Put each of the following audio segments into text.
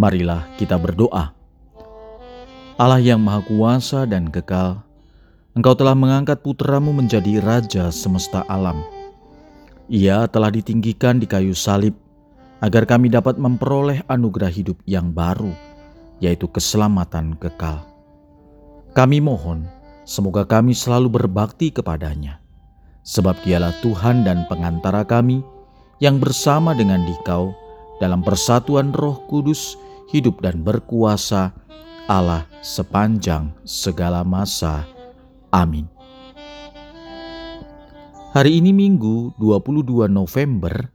Marilah kita berdoa. Allah yang Maha Kuasa dan kekal, Engkau telah mengangkat putramu menjadi Raja semesta alam ia telah ditinggikan di kayu salib agar kami dapat memperoleh anugerah hidup yang baru, yaitu keselamatan kekal. Kami mohon, semoga kami selalu berbakti kepadanya, sebab dialah Tuhan dan pengantara kami yang bersama dengan dikau dalam persatuan roh kudus, hidup dan berkuasa Allah sepanjang segala masa. Amin. Hari ini Minggu 22 November,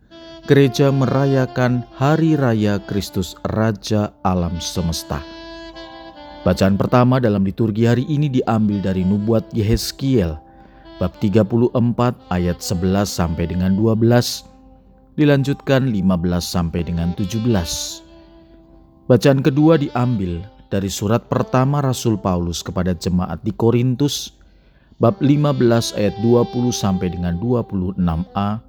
gereja merayakan Hari Raya Kristus Raja Alam Semesta. Bacaan pertama dalam liturgi hari ini diambil dari Nubuat Yehezkiel bab 34 ayat 11 sampai dengan 12, dilanjutkan 15 sampai dengan 17. Bacaan kedua diambil dari surat pertama Rasul Paulus kepada jemaat di Korintus bab 15 ayat 20 sampai dengan 26a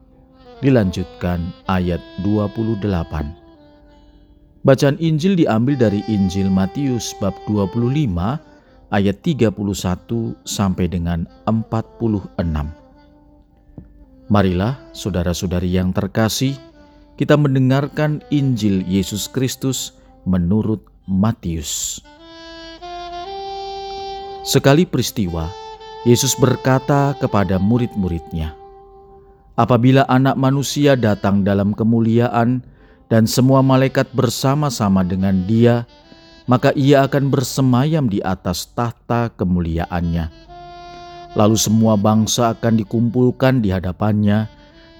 dilanjutkan ayat 28. Bacaan Injil diambil dari Injil Matius bab 25 ayat 31 sampai dengan 46. Marilah saudara-saudari yang terkasih, kita mendengarkan Injil Yesus Kristus menurut Matius. Sekali peristiwa, Yesus berkata kepada murid-muridnya, "Apabila Anak Manusia datang dalam kemuliaan dan semua malaikat bersama-sama dengan Dia, maka Ia akan bersemayam di atas tahta kemuliaannya. Lalu semua bangsa akan dikumpulkan di hadapannya,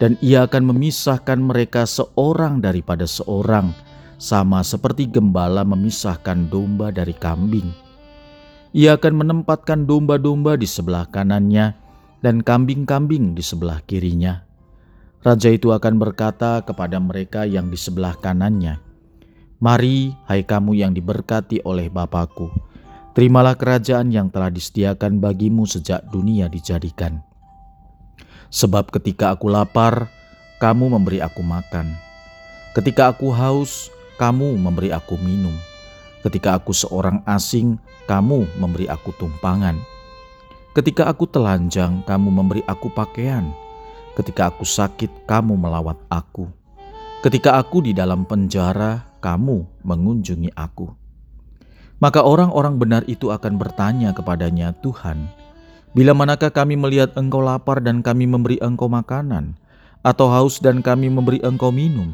dan Ia akan memisahkan mereka seorang daripada seorang, sama seperti gembala memisahkan domba dari kambing." Ia akan menempatkan domba-domba di sebelah kanannya dan kambing-kambing di sebelah kirinya. Raja itu akan berkata kepada mereka yang di sebelah kanannya, Mari, hai kamu yang diberkati oleh Bapakku, terimalah kerajaan yang telah disediakan bagimu sejak dunia dijadikan. Sebab ketika aku lapar, kamu memberi aku makan. Ketika aku haus, kamu memberi aku minum. Ketika aku seorang asing, kamu memberi aku tumpangan. Ketika aku telanjang, kamu memberi aku pakaian. Ketika aku sakit, kamu melawat aku. Ketika aku di dalam penjara, kamu mengunjungi aku. Maka orang-orang benar itu akan bertanya kepadanya, "Tuhan, bila manakah kami melihat Engkau lapar dan kami memberi Engkau makanan, atau haus dan kami memberi Engkau minum?"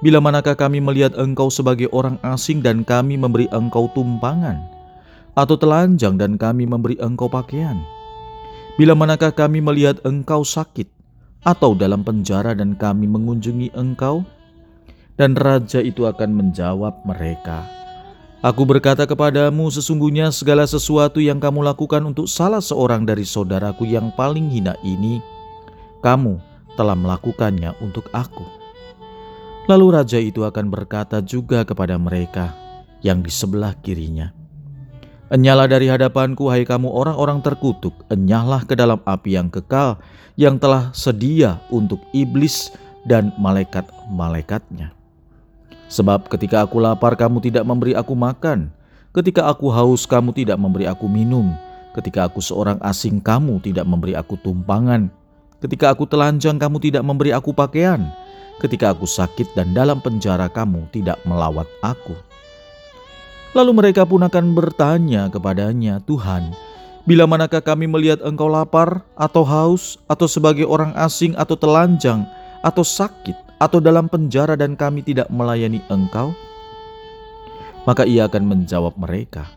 Bila manakah kami melihat engkau sebagai orang asing dan kami memberi engkau tumpangan, atau telanjang dan kami memberi engkau pakaian? Bila manakah kami melihat engkau sakit, atau dalam penjara dan kami mengunjungi engkau? Dan raja itu akan menjawab mereka, Aku berkata kepadamu, sesungguhnya segala sesuatu yang kamu lakukan untuk salah seorang dari saudaraku yang paling hina ini, kamu telah melakukannya untuk aku.' Lalu raja itu akan berkata juga kepada mereka yang di sebelah kirinya, Enyahlah dari hadapanku, hai kamu orang-orang terkutuk, enyahlah ke dalam api yang kekal, yang telah sedia untuk iblis dan malaikat-malaikatnya. Sebab ketika aku lapar, kamu tidak memberi aku makan. Ketika aku haus, kamu tidak memberi aku minum. Ketika aku seorang asing, kamu tidak memberi aku tumpangan. Ketika aku telanjang, kamu tidak memberi aku pakaian ketika aku sakit dan dalam penjara kamu tidak melawat aku. Lalu mereka pun akan bertanya kepadanya, Tuhan, bila manakah kami melihat engkau lapar atau haus atau sebagai orang asing atau telanjang atau sakit atau dalam penjara dan kami tidak melayani engkau? Maka ia akan menjawab mereka,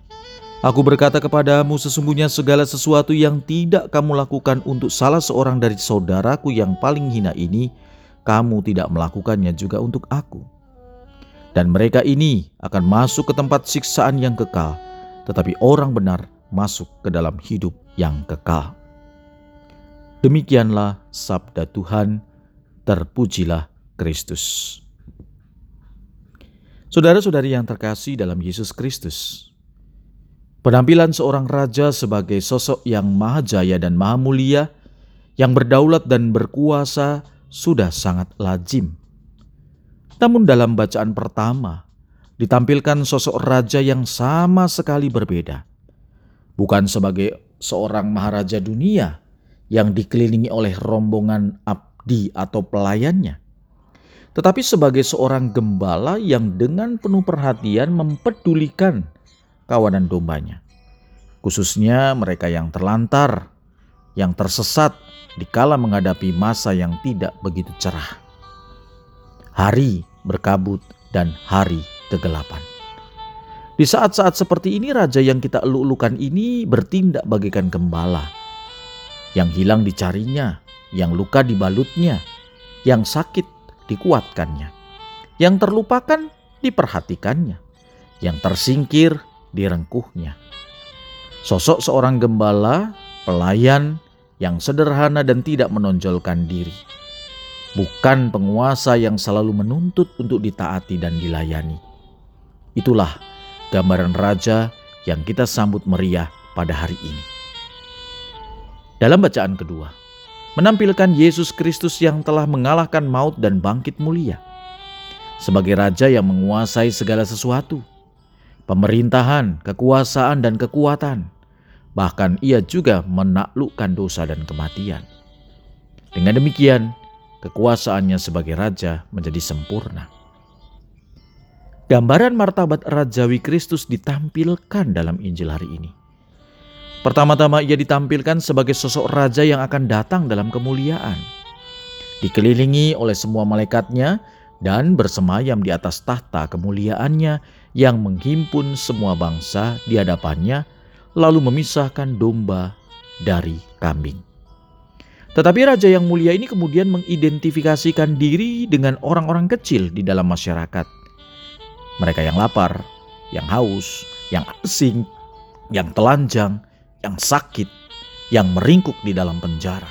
Aku berkata kepadamu sesungguhnya segala sesuatu yang tidak kamu lakukan untuk salah seorang dari saudaraku yang paling hina ini, kamu tidak melakukannya juga untuk aku. Dan mereka ini akan masuk ke tempat siksaan yang kekal, tetapi orang benar masuk ke dalam hidup yang kekal. Demikianlah sabda Tuhan, terpujilah Kristus. Saudara-saudari yang terkasih dalam Yesus Kristus, penampilan seorang raja sebagai sosok yang maha jaya dan maha mulia, yang berdaulat dan berkuasa, sudah sangat lazim namun dalam bacaan pertama, ditampilkan sosok raja yang sama sekali berbeda. Bukan sebagai seorang maharaja dunia yang dikelilingi oleh rombongan abdi atau pelayannya, tetapi sebagai seorang gembala yang dengan penuh perhatian mempedulikan kawanan dombanya, khususnya mereka yang terlantar, yang tersesat dikala menghadapi masa yang tidak begitu cerah. Hari berkabut, dan hari kegelapan. Di saat-saat seperti ini raja yang kita eluk-elukan ini bertindak bagaikan gembala. Yang hilang dicarinya, yang luka dibalutnya, yang sakit dikuatkannya, yang terlupakan diperhatikannya, yang tersingkir direngkuhnya. Sosok seorang gembala, pelayan yang sederhana dan tidak menonjolkan diri bukan penguasa yang selalu menuntut untuk ditaati dan dilayani. Itulah gambaran raja yang kita sambut meriah pada hari ini. Dalam bacaan kedua, menampilkan Yesus Kristus yang telah mengalahkan maut dan bangkit mulia. Sebagai raja yang menguasai segala sesuatu, pemerintahan, kekuasaan, dan kekuatan. Bahkan ia juga menaklukkan dosa dan kematian. Dengan demikian, kekuasaannya sebagai raja menjadi sempurna. Gambaran martabat rajawi Kristus ditampilkan dalam Injil hari ini. Pertama-tama ia ditampilkan sebagai sosok raja yang akan datang dalam kemuliaan. Dikelilingi oleh semua malaikatnya dan bersemayam di atas tahta kemuliaannya yang menghimpun semua bangsa di hadapannya lalu memisahkan domba dari kambing. Tetapi raja yang mulia ini kemudian mengidentifikasikan diri dengan orang-orang kecil di dalam masyarakat. Mereka yang lapar, yang haus, yang asing, yang telanjang, yang sakit, yang meringkuk di dalam penjara.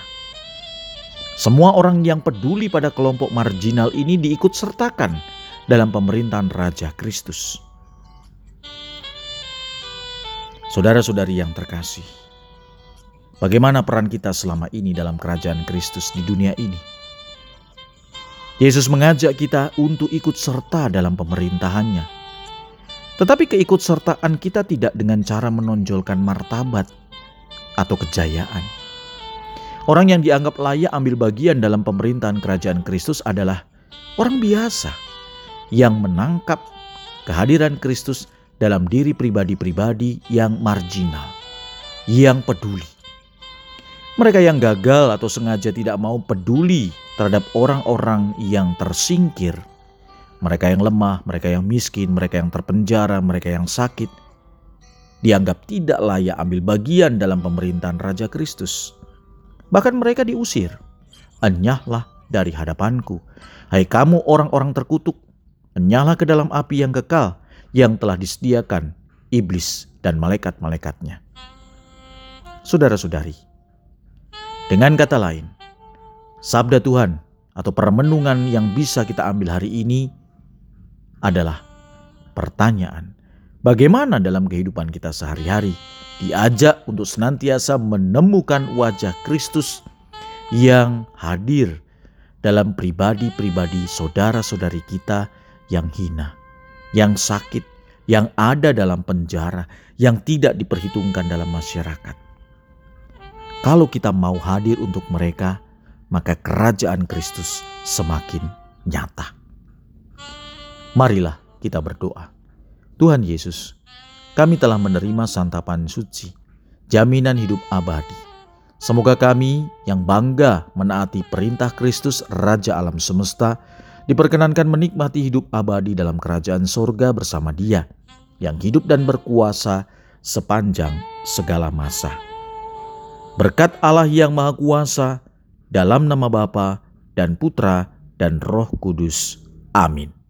Semua orang yang peduli pada kelompok marginal ini diikut sertakan dalam pemerintahan Raja Kristus. Saudara-saudari yang terkasih, Bagaimana peran kita selama ini dalam kerajaan Kristus di dunia ini? Yesus mengajak kita untuk ikut serta dalam pemerintahannya. Tetapi keikutsertaan kita tidak dengan cara menonjolkan martabat atau kejayaan. Orang yang dianggap layak ambil bagian dalam pemerintahan kerajaan Kristus adalah orang biasa yang menangkap kehadiran Kristus dalam diri pribadi-pribadi yang marginal, yang peduli mereka yang gagal atau sengaja tidak mau peduli terhadap orang-orang yang tersingkir, mereka yang lemah, mereka yang miskin, mereka yang terpenjara, mereka yang sakit, dianggap tidak layak ambil bagian dalam pemerintahan Raja Kristus. Bahkan mereka diusir. Enyahlah dari hadapanku. Hai kamu orang-orang terkutuk, enyahlah ke dalam api yang kekal yang telah disediakan iblis dan malaikat-malaikatnya. Saudara-saudari, dengan kata lain, sabda Tuhan atau permenungan yang bisa kita ambil hari ini adalah pertanyaan, bagaimana dalam kehidupan kita sehari-hari diajak untuk senantiasa menemukan wajah Kristus yang hadir dalam pribadi-pribadi saudara-saudari kita yang hina, yang sakit, yang ada dalam penjara, yang tidak diperhitungkan dalam masyarakat. Kalau kita mau hadir untuk mereka, maka kerajaan Kristus semakin nyata. Marilah kita berdoa. Tuhan Yesus, kami telah menerima santapan suci, jaminan hidup abadi. Semoga kami yang bangga menaati perintah Kristus Raja alam semesta diperkenankan menikmati hidup abadi dalam kerajaan sorga bersama dia yang hidup dan berkuasa sepanjang segala masa. Berkat Allah yang Maha Kuasa, dalam nama Bapa dan Putra dan Roh Kudus. Amin.